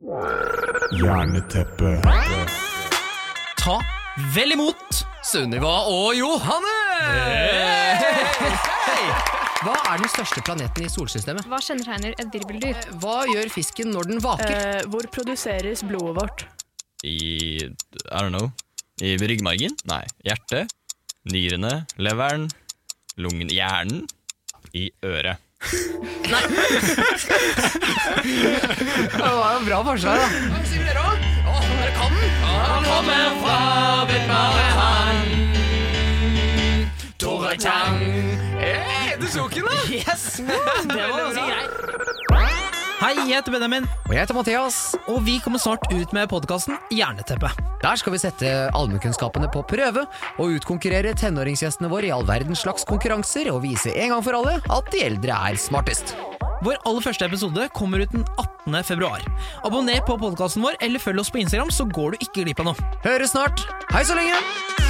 Jerneteppe. Ta vel imot Sunniva og Johanne! Hva er den største planeten i solsystemet? Hva kjennetegner et virveldyr? Hva gjør fisken når den vaker? Eh, hvor produseres blodet vårt? I I don't know. I ryggmargen? Nei. Hjertet? Nyrene? Leveren? Lungen? Hjernen? I øret. Det var jo bra forsvar, da. Hva sier dere òg? Dere kan den? Han kommer fra Villmarehand. Tore Tang. Hey, du så ikke den, da? Yes! Det var ganske greit. Hei, jeg heter Benjamin, Og jeg heter Mathias. og vi kommer snart ut med podkasten Jerneteppet. Der skal vi sette allmennkunnskapene på prøve og utkonkurrere tenåringsgjestene våre i all verdens slags konkurranser og vise en gang for alle at de eldre er smartest. Vår aller første episode kommer ut den 18. februar. Abonner på podkasten vår, eller følg oss på Instagram, så går du ikke glipp av noe. Høres snart. Hei så lenge!